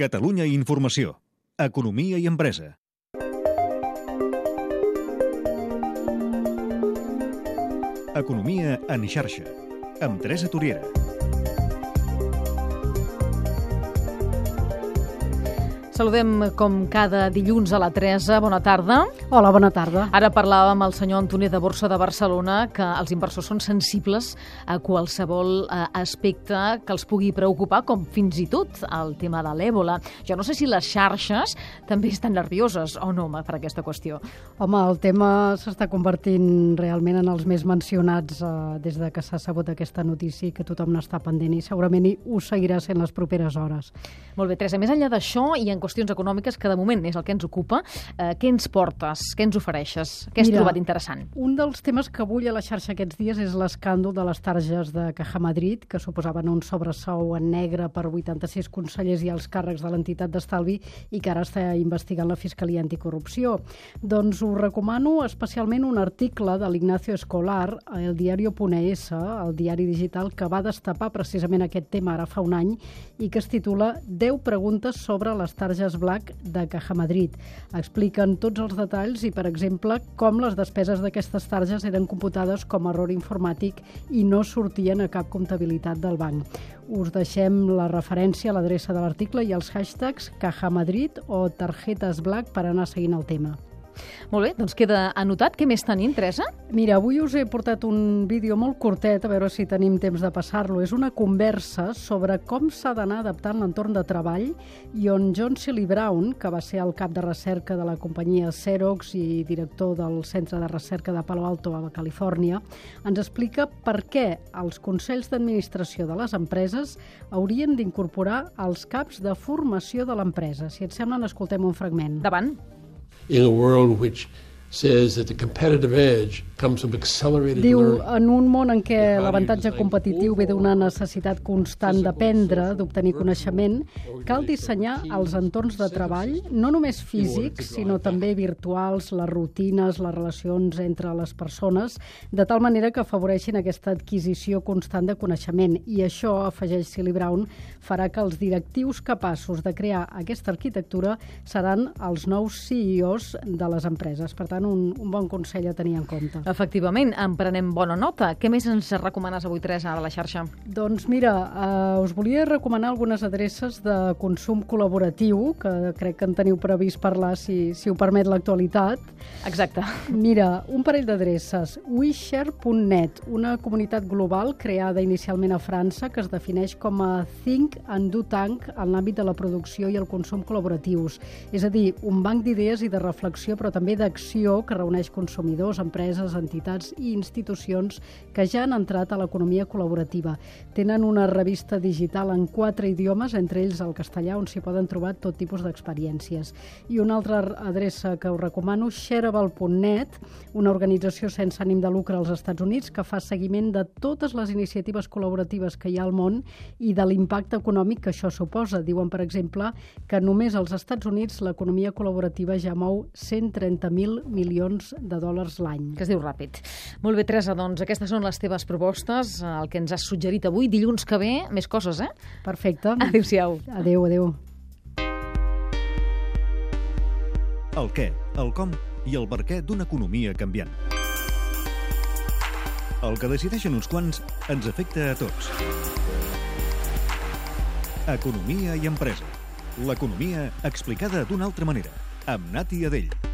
Catalunya Informació. Economia i empresa. Economia en xarxa. Amb Teresa Toriera. Saludem com cada dilluns a la Teresa. Bona tarda. Hola, bona tarda. Ara parlàvem amb el senyor Antoni de Borsa de Barcelona que els inversors són sensibles a qualsevol eh, aspecte que els pugui preocupar, com fins i tot el tema de l'èbola. Jo no sé si les xarxes també estan nervioses o no per aquesta qüestió. Home, el tema s'està convertint realment en els més mencionats eh, des de que s'ha sabut aquesta notícia i que tothom n'està pendent i segurament ho seguirà sent les properes hores. Molt bé, Teresa, més enllà d'això i en qüestions econòmiques, que de moment és el que ens ocupa, eh, què ens portes? Què ens ofereixes? Què has Mira, trobat interessant? Un dels temes que bull a la xarxa aquests dies és l'escàndol de les targes de Caja Madrid, que suposaven un sobresou en negre per 86 consellers i els càrrecs de l'entitat d'estalvi i que ara està investigant la Fiscalia Anticorrupció. Doncs us recomano especialment un article de l'Ignacio Escolar, el diario.es, el diari digital, que va destapar precisament aquest tema ara fa un any i que es titula 10 preguntes sobre les targes Black de Caja Madrid. Expliquen tots els detalls i, per exemple, com les despeses d'aquestes targes eren computades com a error informàtic i no sortien a cap comptabilitat del banc. Us deixem la referència a l'adreça de l'article i els hashtags Caja Madrid o Tarjetes Black per anar seguint el tema. Molt bé, doncs queda anotat. Què més tenim, Teresa? Mira, avui us he portat un vídeo molt curtet, a veure si tenim temps de passar-lo. És una conversa sobre com s'ha d'anar adaptant l'entorn de treball i on John Silly Brown, que va ser el cap de recerca de la companyia Xerox i director del Centre de Recerca de Palo Alto a Califòrnia, ens explica per què els consells d'administració de les empreses haurien d'incorporar els caps de formació de l'empresa. Si et sembla, n'escoltem un fragment. Davant. In a world which says that the competitive edge comes from accelerated Diu, en un món en què l'avantatge competitiu ve d'una necessitat constant d'aprendre, d'obtenir coneixement, cal dissenyar els entorns de treball, no només físics, sinó també virtuals, les rutines, les relacions entre les persones, de tal manera que afavoreixin aquesta adquisició constant de coneixement. I això, afegeix Silly Brown, farà que els directius capaços de crear aquesta arquitectura seran els nous CEOs de les empreses. Per tant, un, un bon consell a tenir en compte. Efectivament, en prenem bona nota. Què més ens recomanes avui, Teresa, de la xarxa? Doncs mira, eh, us volia recomanar algunes adreces de consum col·laboratiu, que crec que en teniu previst parlar si, si ho permet l'actualitat. Exacte. Mira, un parell d'adreces. Wishare.net, una comunitat global creada inicialment a França que es defineix com a Think and Do Tank en l'àmbit de la producció i el consum col·laboratius. És a dir, un banc d'idees i de reflexió, però també d'acció que reuneix consumidors, empreses, entitats i institucions que ja han entrat a l'economia col·laborativa. Tenen una revista digital en quatre idiomes, entre ells el castellà, on s'hi poden trobar tot tipus d'experiències. I una altra adreça que us recomano, shareable.net, una organització sense ànim de lucre als Estats Units que fa seguiment de totes les iniciatives col·laboratives que hi ha al món i de l'impacte econòmic que això suposa. Diuen, per exemple, que només als Estats Units l'economia col·laborativa ja mou 130.000 milions de dòlars l'any. Que es diu ràpid. Molt bé, Teresa, doncs aquestes són les teves propostes, el que ens has suggerit avui. Dilluns que ve, més coses, eh? Perfecte. Adéu-siau. Adéu, adéu. El què, el com i el per què d'una economia canviant. El que decideixen uns quants ens afecta a tots. Economia i empresa. L'economia explicada d'una altra manera. Amb Nati Adell.